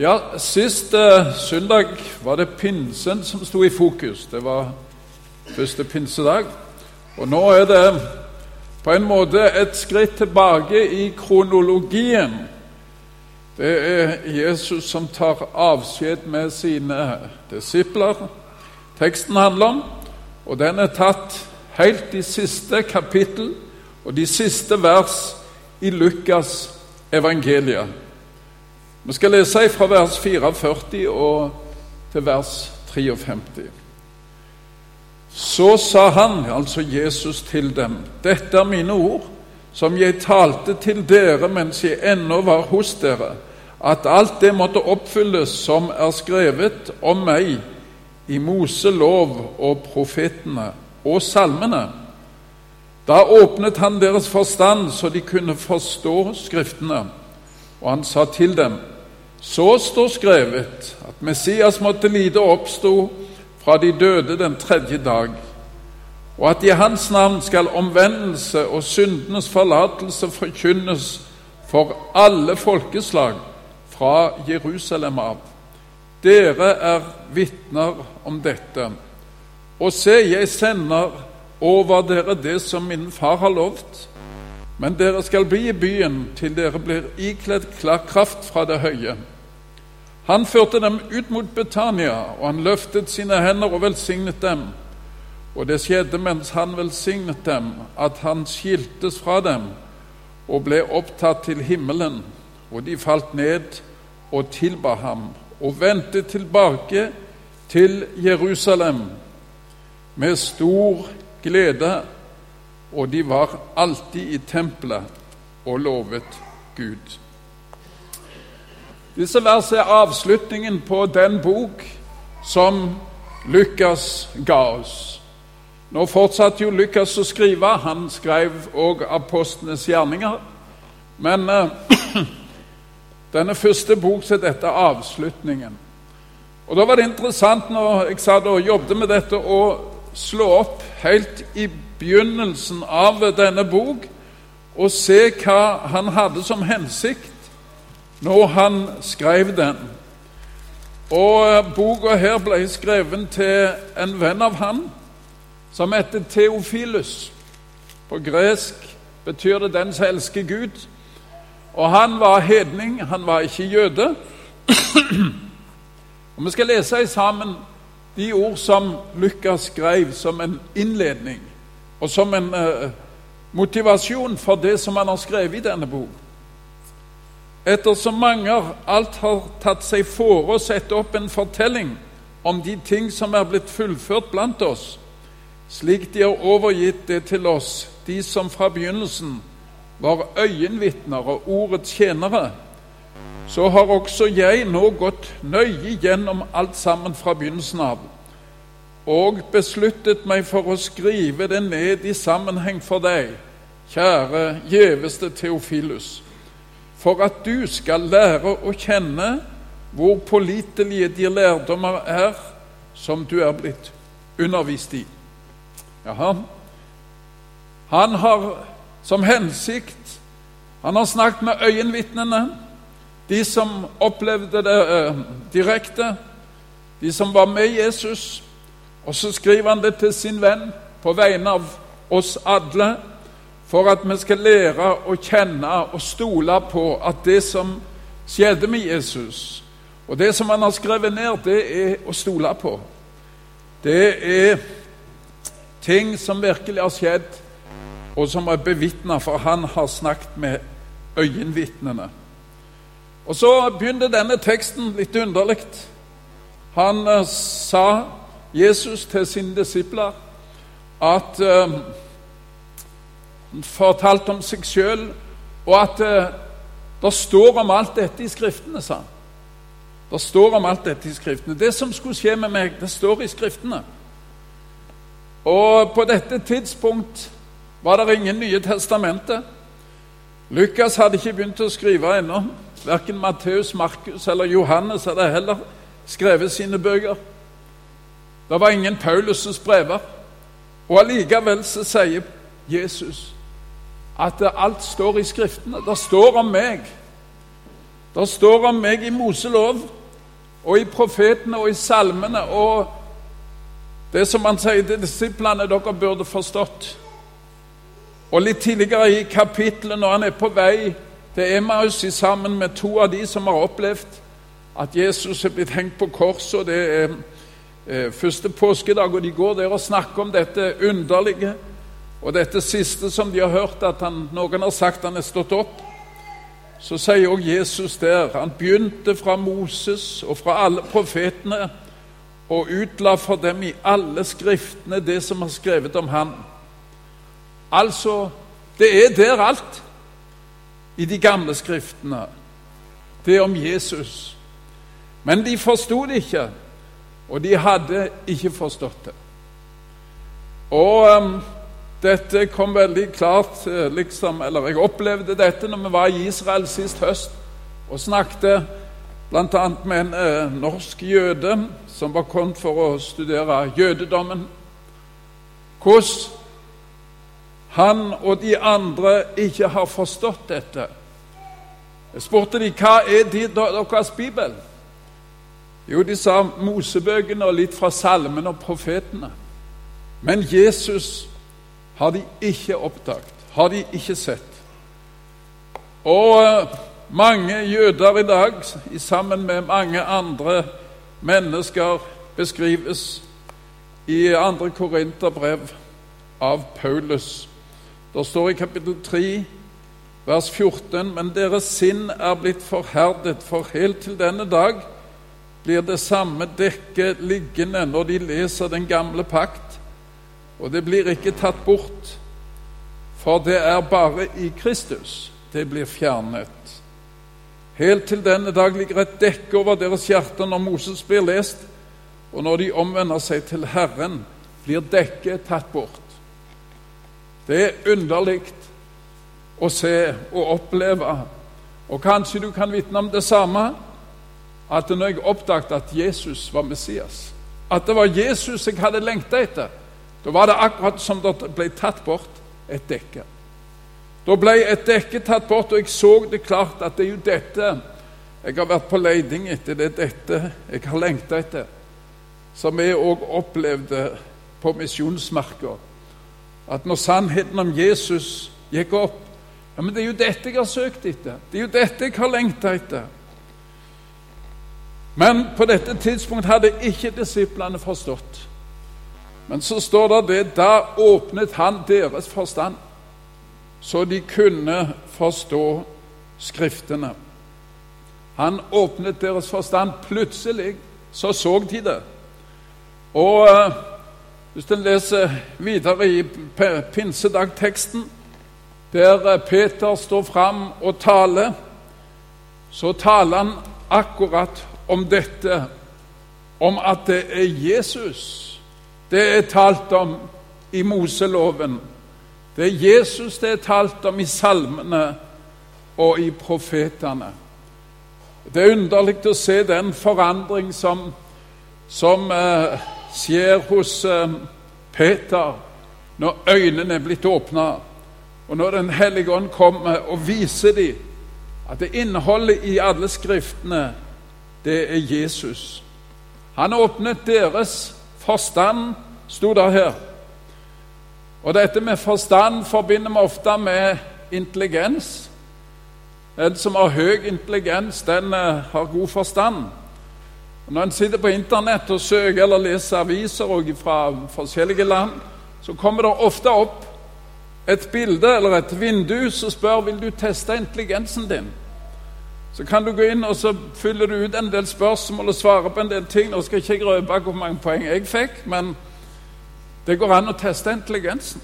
Ja, Sist eh, søndag var det pinsen som sto i fokus. Det var første pinsedag. Og nå er det på en måte et skritt tilbake i kronologien. Det er Jesus som tar avskjed med sine disipler. Teksten handler om, og den er tatt helt i siste kapittel og de siste vers i Lukas evangeliet. Vi skal lese fra vers 44 og til vers 53. Så sa han, altså Jesus, til dem, dette er mine ord, som jeg talte til dere mens jeg ennå var hos dere, at alt det måtte oppfylles som er skrevet om meg i Moselov og profetene og salmene. Da åpnet han deres forstand så de kunne forstå Skriftene, og han sa til dem:" Så står skrevet at Messias måtte lide og oppsto fra de døde den tredje dag, og at i hans navn skal omvendelse og syndenes forlatelse forkynnes for alle folkeslag fra Jerusalem av. Dere er vitner om dette. Og se, jeg sender over dere det som min far har lovt. Men dere skal bli i byen til dere blir ikledd kraft fra det høye. Han førte dem ut mot Betania, og han løftet sine hender og velsignet dem. Og det skjedde mens han velsignet dem, at han skiltes fra dem og ble opptatt til himmelen. Og de falt ned og tilba ham og vendte tilbake til Jerusalem med stor glede og de var alltid i tempelet og lovet Gud. Disse versene er avslutningen på den bok som Lukas ga oss. Nå fortsatte jo Lukas å skrive. Han skrev òg apostlenes gjerninger. Men eh, denne første bok så dette avslutningen. Og Da var det interessant når jeg satt og jobbet med dette, å slå opp helt i begynnelsen av denne bok og se hva han hadde som hensikt når han skrev den. Og Boka her ble skrevet til en venn av han som heter Theofilus. På gresk betyr det 'den som elsker Gud'. Og han var hedning, han var ikke jøde. Og Vi skal lese sammen de ord som Lukas skrev som en innledning og som en eh, motivasjon for det som han har skrevet i denne bok. Ettersom mange alt har tatt seg for å sette opp en fortelling om de ting som er blitt fullført blant oss, slik de har overgitt det til oss, de som fra begynnelsen var øyenvitner og ordets tjenere, så har også jeg nå gått nøye gjennom alt sammen fra begynnelsen av og besluttet meg for å skrive det ned i sammenheng for deg, kjære gjeveste Theofilus, for at du skal lære å kjenne hvor pålitelige de lærdommer er som du er blitt undervist i. Jaha. Han har som hensikt Han har snakket med øyenvitnene, de som opplevde det eh, direkte, de som var med Jesus. Og så skriver han det til sin venn på vegne av oss alle, for at vi skal lære å kjenne og stole på at det som skjedde med Jesus, og det som han har skrevet ned, det er å stole på. Det er ting som virkelig har skjedd, og som er bevitna, for han har snakket med øyenvitnene. Og så begynner denne teksten litt underlig. Han uh, sa Jesus til sine disipler at uh, Han fortalte om seg sjøl, og at uh, det står om alt dette i Skriftene, sa han. Det står om alt dette i Skriftene. Det som skulle skje med meg, det står i Skriftene. Og på dette tidspunkt var det ingen Nye testamentet. Lukas hadde ikke begynt å skrive ennå. Verken Matteus, Markus eller Johannes hadde heller skrevet sine bøker. Det var ingen Paulus' brever. Og allikevel så sier Jesus at alt står i Skriftene. Det står om meg. Det står om meg i Moselov og i profetene og i salmene og det som han sier til disiplene dere burde forstått. Og litt tidligere i kapittelet, når han er på vei til Emmaus sammen med to av de som har opplevd at Jesus er blitt hengt på korset, og det er første påskedag, og de går der og snakker om dette underlige og dette siste som de har hørt, at han, noen har sagt han er stått opp. Så sier også Jesus der Han begynte fra Moses og fra alle profetene og utla for dem i alle skriftene det som er skrevet om han. Altså, det er der alt i de gamle skriftene. Det er om Jesus. Men de forsto det ikke, og de hadde ikke forstått det. Og um, dette kom veldig klart eh, liksom, Eller jeg opplevde dette når vi var i Israel sist høst og snakket bl.a. med en eh, norsk jøde som var kommet for å studere jødedommen. Hvordan han og de andre ikke har forstått dette. Jeg spurte de, hva er de, deres bibel. Jo, de sa Mosebøkene og litt fra salmene og profetene. Men Jesus har de ikke oppdaget, har de ikke sett. Og eh, mange jøder i dag, sammen med mange andre mennesker, beskrives i 2. Korinterbrev av Paulus. Det står i kapittel 3, vers 14.: Men deres sinn er blitt forherdet, for helt til denne dag blir det samme dekket liggende når de leser den gamle pakt, og det blir ikke tatt bort, for det er bare i Kristus det blir fjernet. Helt til denne dag ligger et dekke over deres hjerter når Moses blir lest, og når de omvender seg til Herren, blir dekket tatt bort. Det er underlig å se og oppleve, og kanskje du kan vitne om det samme, at når jeg oppdaget at Jesus var Messias, at det var Jesus jeg hadde lengta etter, da var det akkurat som det ble tatt bort et dekke. Da ble et dekke tatt bort, og jeg så det klart at det er jo dette jeg har vært på leiding etter. Det er dette jeg har lengta etter. Som vi òg opplevde på misjonsmarka. At når sannheten om Jesus gikk opp ja, men Det er jo dette jeg har søkt etter. Det er jo dette jeg har lengta etter. Men på dette tidspunkt hadde ikke disiplene forstått. Men så står det det da åpnet han deres forstand så de kunne forstå Skriftene. Han åpnet deres forstand. Plutselig så så de det. Og uh, hvis en leser videre i pinsedagteksten, der uh, Peter står fram og taler, så taler han akkurat om dette, om at det er Jesus det er talt om i Moseloven det er Jesus det er talt om i salmene og i profetene. Det er underlig å se den forandring som, som eh, skjer hos eh, Peter når øynene er blitt åpna, og når Den hellige ånd kommer og viser dem at det innholdet i alle skriftene, det er Jesus. Han åpnet deres forstand, sto det her. Og dette med forstand forbinder vi ofte med intelligens. Den som har høy intelligens, den uh, har god forstand. Og når en sitter på Internett og søker eller leser aviser fra forskjellige land, så kommer det ofte opp et bilde eller et vindu som spør vil du teste intelligensen din. Så kan du gå inn og så fyller du ut en del spørsmål og svarer på en del ting. Nå skal jeg ikke røpe hvor mange poeng jeg fikk, men det går an å teste intelligensen.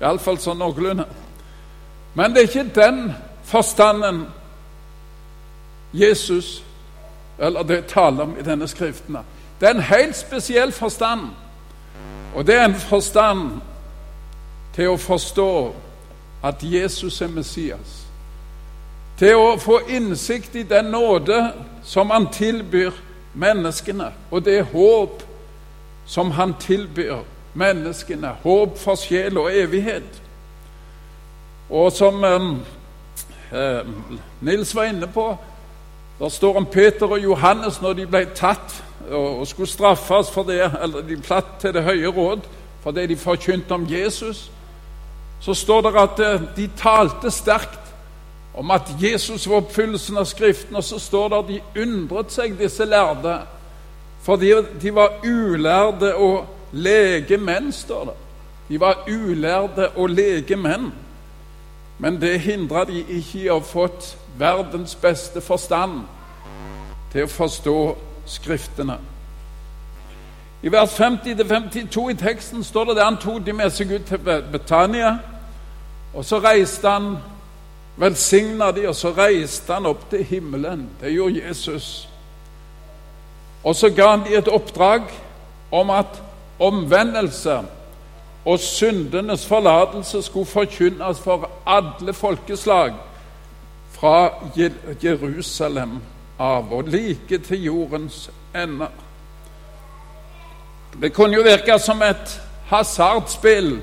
Iallfall sånn noenlunde. Men det er ikke den forstanden Jesus eller det taler om i denne skriften. Det er en helt spesiell forstand. Og det er en forstand til å forstå at Jesus er Messias. Til å få innsikt i den nåde som han tilbyr menneskene, og det håp som han tilbyr menneskene, håp for sjel og evighet. Og som eh, Nils var inne på, Der står om Peter og Johannes når de ble tatt og skulle straffes for det, eller de platt til Det høye råd for det de forkynte om Jesus. Så står det at eh, de talte sterkt om at Jesus var oppfyllelsen av Skriften, og så står det at de undret seg, disse lærde, fordi de var ulærde og lege menn, står det. De var ulærde og lege menn. Men det hindra de ikke i å ha fått verdens beste forstand til å forstå Skriftene. I vers 50-52 i teksten står det at han tok de med seg ut til Betania. Og så reiste han, velsigna de, og så reiste han opp til himmelen. Det gjorde Jesus. Og så ga han de et oppdrag om at omvendelse og syndenes forlatelse skulle forkynnes for alle folkeslag fra Jerusalem av og like til jordens ende. Det kunne jo virke som et hasardspill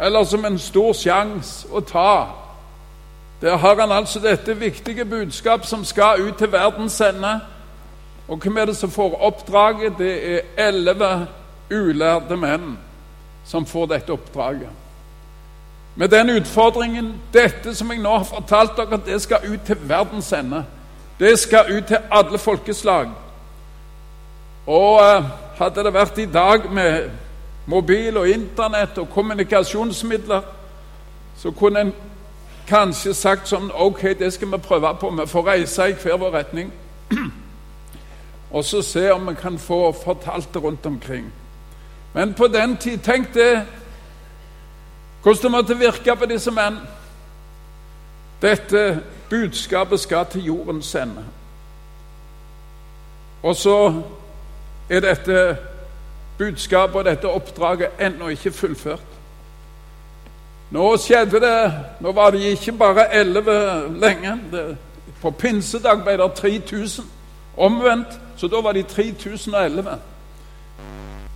eller som en stor sjanse å ta. Der har han altså dette viktige budskap som skal ut til verdens ende. Og hvem er det som får oppdraget? Det er elleve ulærde menn som får dette oppdraget. Med den utfordringen Dette som jeg nå har fortalt dere, det skal ut til verdens ende. Det skal ut til alle folkeslag. Og eh, hadde det vært i dag med mobil og Internett og kommunikasjonsmidler, så kunne en kanskje sagt sånn Ok, det skal vi prøve på. Vi får reise i hver vår retning. Og så se om vi kan få fortalt det rundt omkring. Men på den tid Tenk det hvordan det måtte virke på disse menn. Dette budskapet skal til jordens ende. Og så er dette budskapet og dette oppdraget ennå ikke fullført. Nå skjedde det Nå var de ikke bare elleve lenge. Det, på pinsedag ble det 3000 omvendt, så da var de 3011.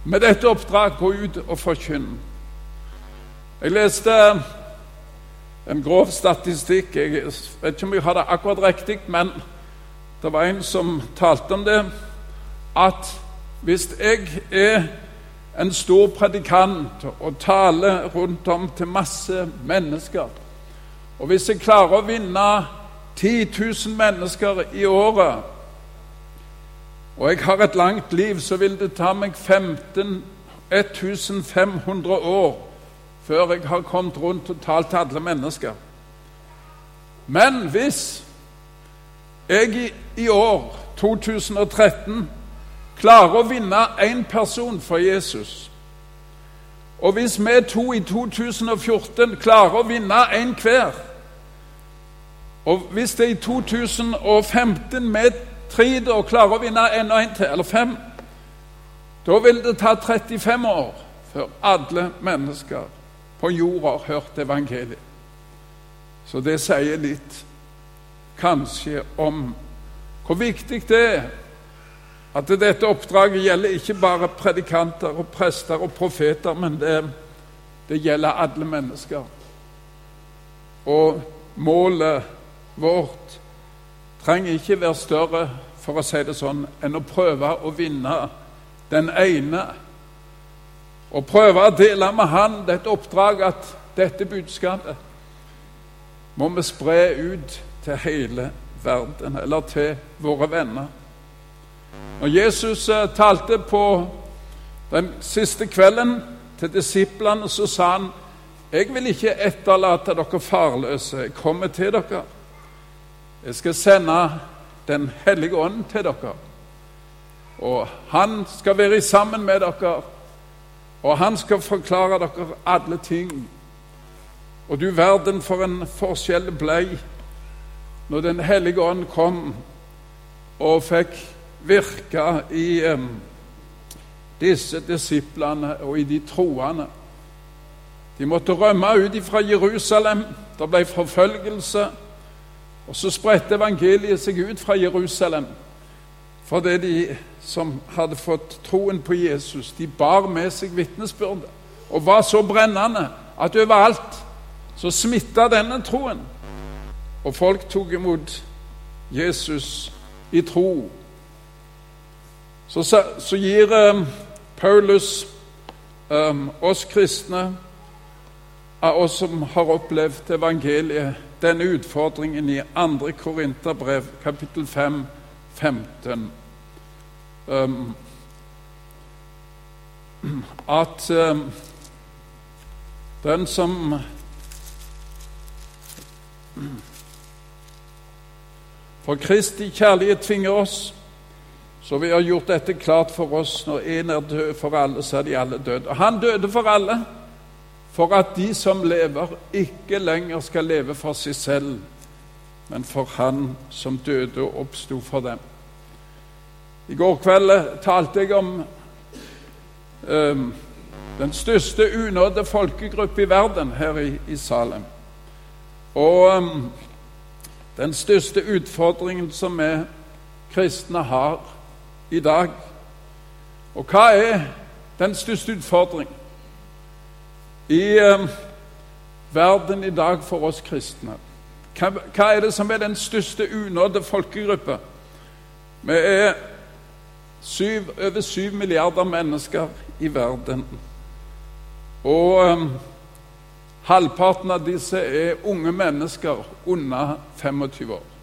Med dette oppdraget gå ut og forkynne. Jeg leste en grov statistikk. Jeg vet ikke om jeg har det akkurat riktig, men det var en som talte om det. At hvis jeg er en stor predikant og taler rundt om til masse mennesker Og hvis jeg klarer å vinne 10 000 mennesker i året, og jeg har et langt liv, så vil det ta meg 15 1500 år før jeg har kommet rundt og talt til alle mennesker. Men hvis jeg i, år, 2013, klarer å vinne én person for Jesus Og hvis vi to i 2014 klarer å vinne én hver Og hvis det i 2015 vi tre da klarer å vinne enda en til, eller fem Da vil det ta 35 år før alle mennesker på jorda har hørt evangeliet. Så det sier litt, kanskje, om hvor viktig det er at dette oppdraget gjelder ikke bare predikanter og prester og profeter, men det, det gjelder alle mennesker. Og målet vårt trenger ikke være større, for å si det sånn, enn å prøve å vinne den ene Å prøve å dele med han dette oppdraget, at dette budskapet må vi spre ut til hele verden, eller til våre venner. Når Jesus eh, talte på den siste kvelden til disiplene, så sa han jeg vil ikke etterlate dere farløse. Jeg kommer til dere. Jeg skal sende Den hellige ånd til dere. Og han skal være sammen med dere og han skal forklare dere alle ting. Og du verden for en forskjell blei når Den hellige ånd kom og fikk virke i disse disiplene og i de troende. De måtte rømme ut fra Jerusalem. Det ble forfølgelse. Og så spredte evangeliet seg ut fra Jerusalem fordi de som hadde fått troen på Jesus, de bar med seg vitnesbyrdet og var så brennende at overalt så smitta denne troen. Og folk tok imot Jesus i tro, så, så gir um, Paulus um, oss kristne, av oss som har opplevd evangeliet, denne utfordringen i 2. Korinterbrev, kapittel 5, 15. Um, at um, den som For Kristi kjærlighet tvinger oss, så vi har gjort dette klart for oss. Når én er død for alle, så er de alle døde. Og han døde for alle, for at de som lever, ikke lenger skal leve for seg selv, men for Han som døde og oppsto for dem. I går kveld talte jeg om um, den største unådde folkegruppe i verden her i, i Salem. Og um, den største utfordringen som vi kristne har i dag. Og hva er den største utfordringen i eh, verden i dag for oss kristne? Hva, hva, er det som er den største unådde folkegruppe? Vi er syv, over syv milliarder mennesker i verden. Og eh, halvparten av disse er unge mennesker under 25 år.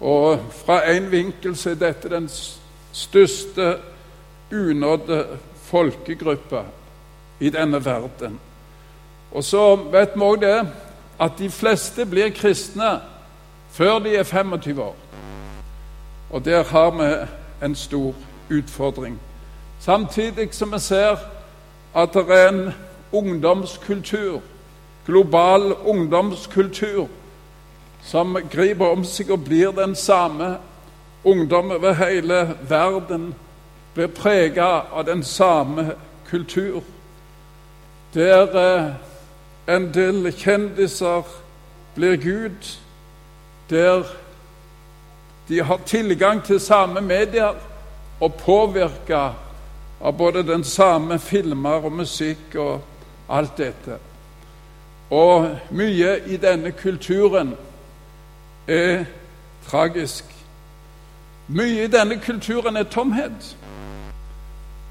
Og fra én vinkel så er dette den største unådde folkegruppa i denne verden. Og så vet vi òg det at de fleste blir kristne før de er 25 år. Og der har vi en stor utfordring. Samtidig som vi ser at det er en ungdomskultur, global ungdomskultur, som griper om seg og blir den samme. Ungdom over hele verden blir prega av den samme kultur. Der eh, en del kjendiser blir Gud, der de har tilgang til samme medier og påvirka av både den samme filmer og musikk og alt dette. Og mye i denne kulturen er tragisk. Mye i denne kulturen er tomhet.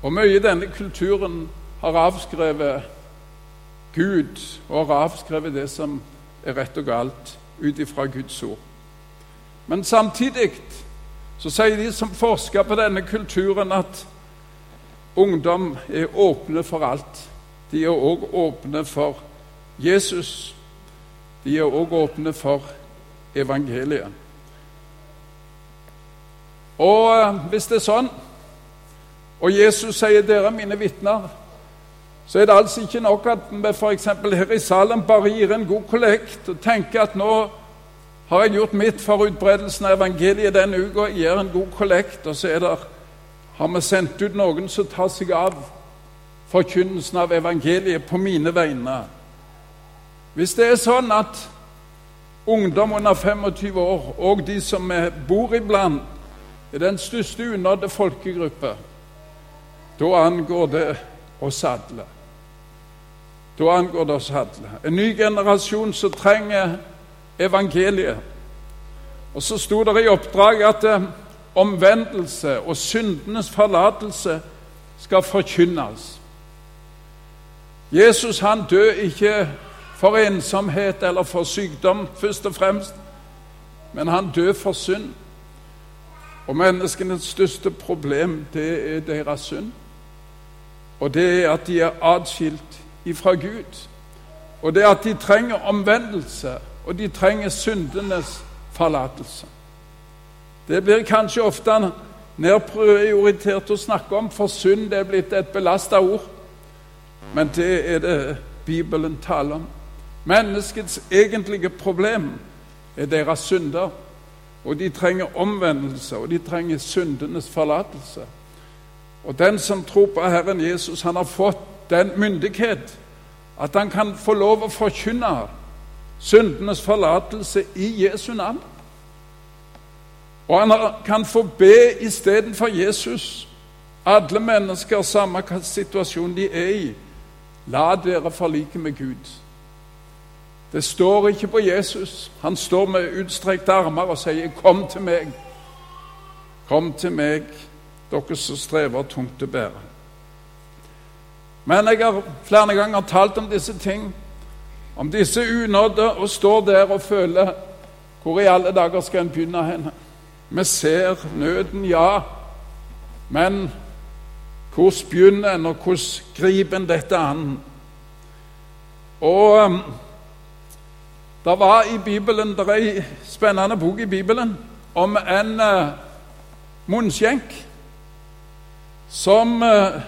Og mye i denne kulturen har avskrevet Gud og har avskrevet det som er rett og galt, ut ifra Guds ord. Men samtidig så sier de som forsker på denne kulturen, at ungdom er åpne for alt. De er òg åpne for Jesus. De er òg åpne for evangeliet. Og eh, hvis det er sånn, og Jesus sier 'dere er mine vitner', så er det altså ikke nok at vi f.eks. her i Salem bare gir en god kollekt og tenker at nå har jeg gjort mitt for utbredelsen av evangeliet denne uka, gir en god kollekt, og så er det, har vi sendt ut noen som tar seg av forkynnelsen av evangeliet på mine vegne. Hvis det er sånn at ungdom under 25 år og de som bor iblant, er den største unådde folkegruppe, da angår det oss alle. Da angår det oss alle. En ny generasjon som trenger evangeliet. Og så sto det i oppdraget at eh, omvendelse og syndenes forlatelse skal forkynnes. Jesus han døde ikke for ensomhet eller for sykdom, først og fremst, men han døde for synd. Og menneskenes største problem, det er deres synd. Og det er at de er atskilt ifra Gud. Og det er at de trenger omvendelse og de trenger syndenes forlatelse. Det blir kanskje ofte nedprioritert å snakke om, for synd det er blitt et belasta ord. Men det er det Bibelen taler om. Menneskets egentlige problem er deres synder. Og de trenger omvendelse, og de trenger syndenes forlatelse. Og den som tror på Herren Jesus, han har fått den myndighet at han kan få lov å forkynne syndenes forlatelse i Jesu navn. Og han kan få be istedenfor Jesus. Alle mennesker, samme hvilken situasjon de er i, la dere forlike med Gud. Det står ikke på Jesus. Han står med utstrekte armer og sier, 'Kom til meg, Kom til meg, dere som strever tungt å bære. Men jeg har flere ganger talt om disse ting, om disse unådde, og står der og føler Hvor i alle dager skal en begynne hen? Vi ser nøden, ja, men hvordan begynner en, og hvordan griper en dette an? Og um, det var i Bibelen, det er ei spennende bok i Bibelen om en uh, munnskjenk som uh,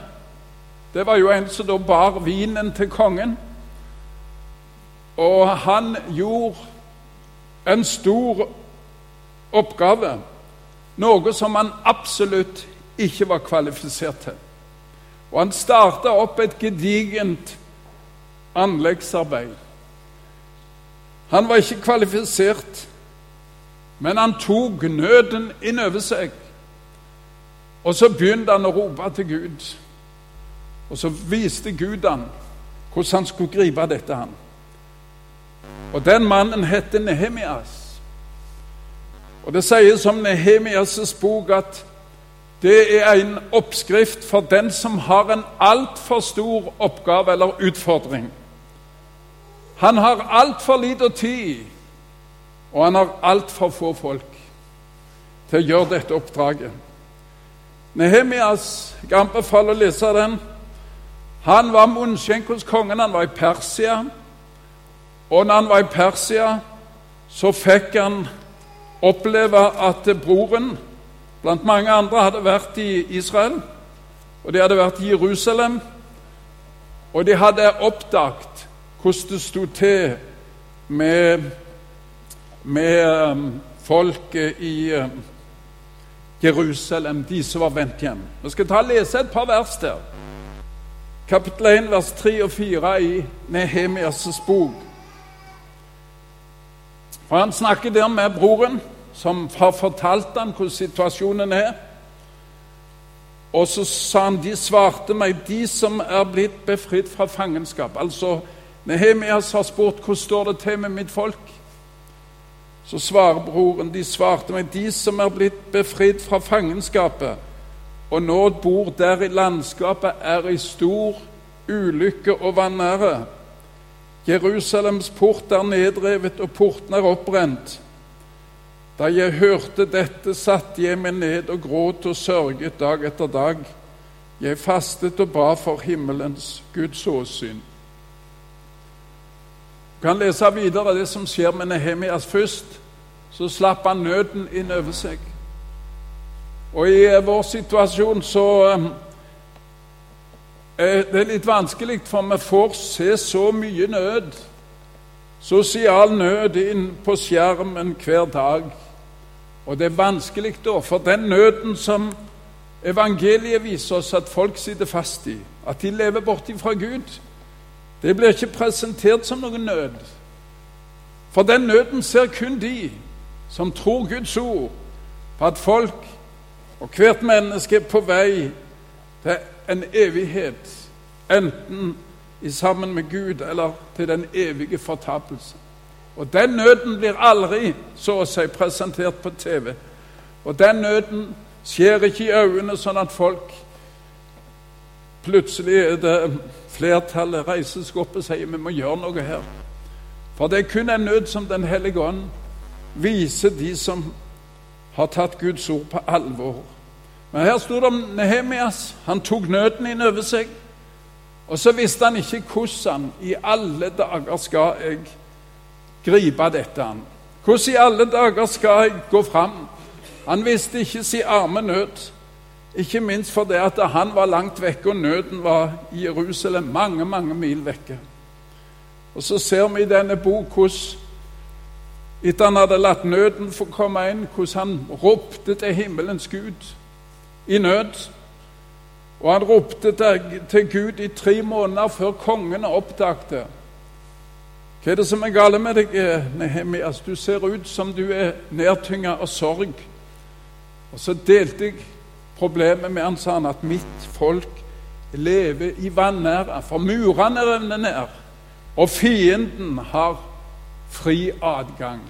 Det var jo en som da bar vinen til kongen. Og han gjorde en stor oppgave, noe som han absolutt ikke var kvalifisert til. Og han starta opp et gedigent anleggsarbeid. Han var ikke kvalifisert, men han tok nøden inn over seg. Og så begynte han å rope til Gud. Og så viste Gud han hvordan han skulle gripe dette. han. Og den mannen het Nehemias. Og det sies om Nehemias' bok at det er en oppskrift for den som har en altfor stor oppgave eller utfordring. Han har altfor lite tid, og han har altfor få folk til å gjøre dette oppdraget. Nehemias, jeg anbefaler å lese den. Han var munnskjenk hos kongen, han var i Persia. Og når han var i Persia, så fikk han oppleve at broren blant mange andre hadde vært i Israel, og de hadde vært i Jerusalem, og de hadde oppdaget hvordan det sto til med, med um, folket i um, Jerusalem, de som var vendt hjem. Vi skal ta og lese et par vers der. Kapittel 1, vers 3 og 4 i Nehemias' bok. For Han snakker der med broren, som har fortalt ham hvordan situasjonen er. Og så sa han de svarte meg, de som er blitt befridd fra fangenskap. Altså Nehemias har spurt hvordan står det til med mitt folk. Så svarer broren, de svarte meg, de som er blitt befridd fra fangenskapet og nå bor der i landskapet, er i stor ulykke og vanære. Jerusalems port er nedrevet, og portene er oppbrent. Da jeg hørte dette, satte jeg meg ned og gråt og sørget dag etter dag. Jeg fastet og ba for himmelens Guds åsyn. Du kan lese videre det som skjer med Nehemias først. Så slapp han nøden inn over seg. Og i vår situasjon så er det litt vanskelig, for vi får se så mye nød. Sosial nød inn på skjermen hver dag. Og det er vanskelig da, for den nøden som evangeliet viser oss at folk sitter fast i, at de lever borti fra Gud, det blir ikke presentert som noen nød. For den nøden ser kun de som tror Guds ord på at folk og hvert menneske er på vei til en evighet, enten sammen med Gud eller til den evige fortapelse. Og den nøden blir aldri så å si presentert på TV. Og den nøden skjer ikke i øynene sånn at folk plutselig er det flertallet reiser seg opp og sier vi må gjøre noe her. For det er kun en nød som Den hellige ånd viser de som har tatt Guds ord på alvor. Men her sto det om Nehemias. Han tok nøden inn over seg. Og så visste han ikke hvordan i alle dager skal jeg gripe dette an. Hvordan i alle dager skal jeg gå fram? Han visste ikke sin arme nød. Ikke minst fordi at han var langt vekke, og nøden var i Jerusalem, mange, mange mil vekke. Og så ser vi i denne bok hvordan etter han hadde latt nøden få komme inn, hvordan han ropte til himmelens Gud i nød. Og han ropte til Gud i tre måneder før kongen oppdagte. Hva er det som er galt med deg, Nehemias? Du ser ut som du er nedtynga av sorg. Og så delte jeg Problemet med han sa han at mitt folk lever i vanære, for murene revner ned, og fienden har fri adgang.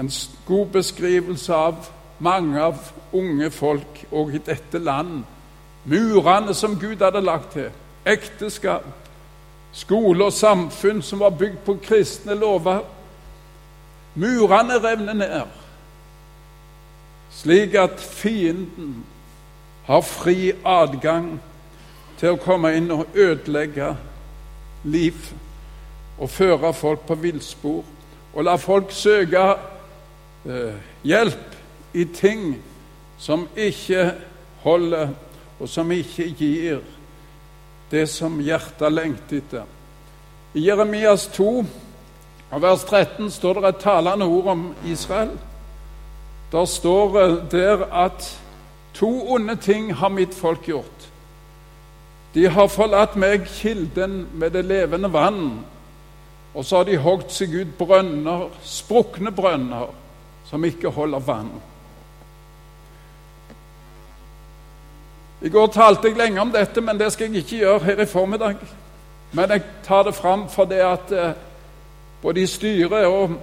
En god beskrivelse av mange av unge folk òg i dette land. Murene som Gud hadde lagt til. Ekteskap. Skole og samfunn som var bygd på kristne lover. Murene revner ned, slik at fienden har fri adgang til å komme inn og ødelegge liv og føre folk på villspor og la folk søke eh, hjelp i ting som ikke holder, og som ikke gir det som hjertet lengter etter. I Jeremias 2, vers 13, står det et talende ord om Israel. Der står der at to onde ting har mitt folk gjort. De har forlatt meg kilden med det levende vann, og så har de hogd seg ut brønner, sprukne brønner, som ikke holder vann. I går talte jeg lenge om dette, men det skal jeg ikke gjøre her i formiddag. Men jeg tar det fram fordi at eh, både i styret og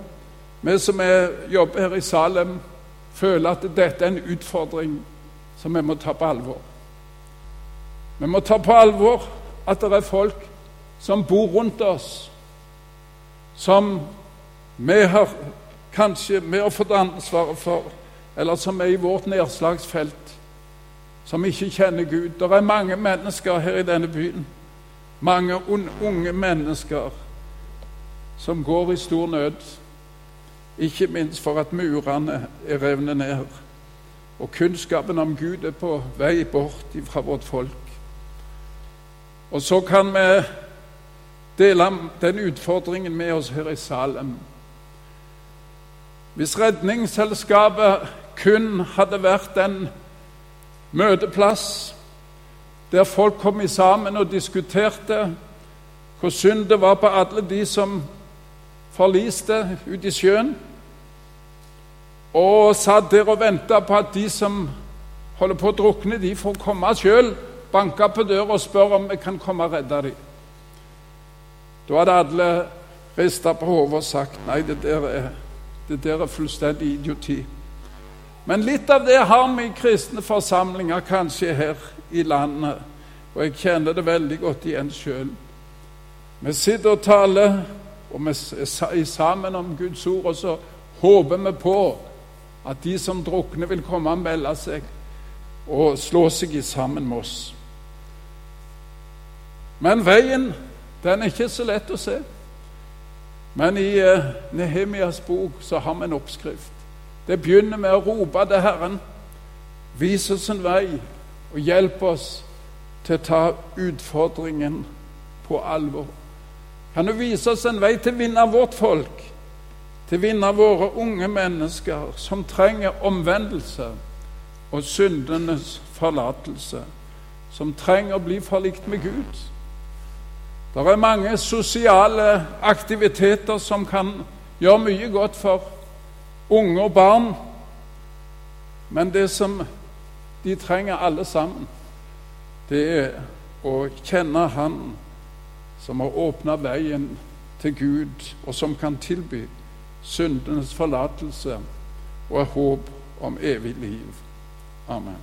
vi som er, jobber her i Salem, føler at dette er en utfordring som vi må ta på alvor. Vi må ta på alvor at det er folk som bor rundt oss, som vi har kanskje vi har fått ansvaret for, eller som er i vårt nedslagsfelt, som ikke kjenner Gud. Det er mange mennesker her i denne byen, mange unge mennesker, som går i stor nød, ikke minst for at murene er revnet ned, og kunnskapen om Gud er på vei bort fra vårt folk. Og så kan vi dele den utfordringen med oss her i Salem. Hvis Redningsselskapet kun hadde vært en møteplass der folk kom sammen og diskuterte hvor synd det var på alle de som forliste ute i sjøen, og satt der og venta på at de som holder på å drukne, de får komme sjøl banka på døra og spør om vi kan komme og redde dem. Da hadde alle rista på hodet og sagt nei, det der, er, det der er fullstendig idioti. Men litt av det har vi i kristne forsamlinger, kanskje her i landet. Og jeg kjenner det veldig godt igjen sjøl. Vi sitter og taler, og vi sammen om Guds ord, og så håper vi på at de som drukner, vil komme og melde seg og slå seg i sammen med oss. Men veien, den er ikke så lett å se. Men i uh, Nehemias bok så har vi en oppskrift. Det begynner med å rope til Herren. Vis oss en vei, og hjelp oss til å ta utfordringen på alvor. Kan du vise oss en vei til å vinne vårt folk, til å vinne våre unge mennesker som trenger omvendelse og syndenes forlatelse, som trenger å bli forlikt med Gud? Det er mange sosiale aktiviteter som kan gjøre mye godt for unge og barn. Men det som de trenger alle sammen, det er å kjenne Han som har åpna veien til Gud, og som kan tilby syndenes forlatelse og håp om evig liv. Amen.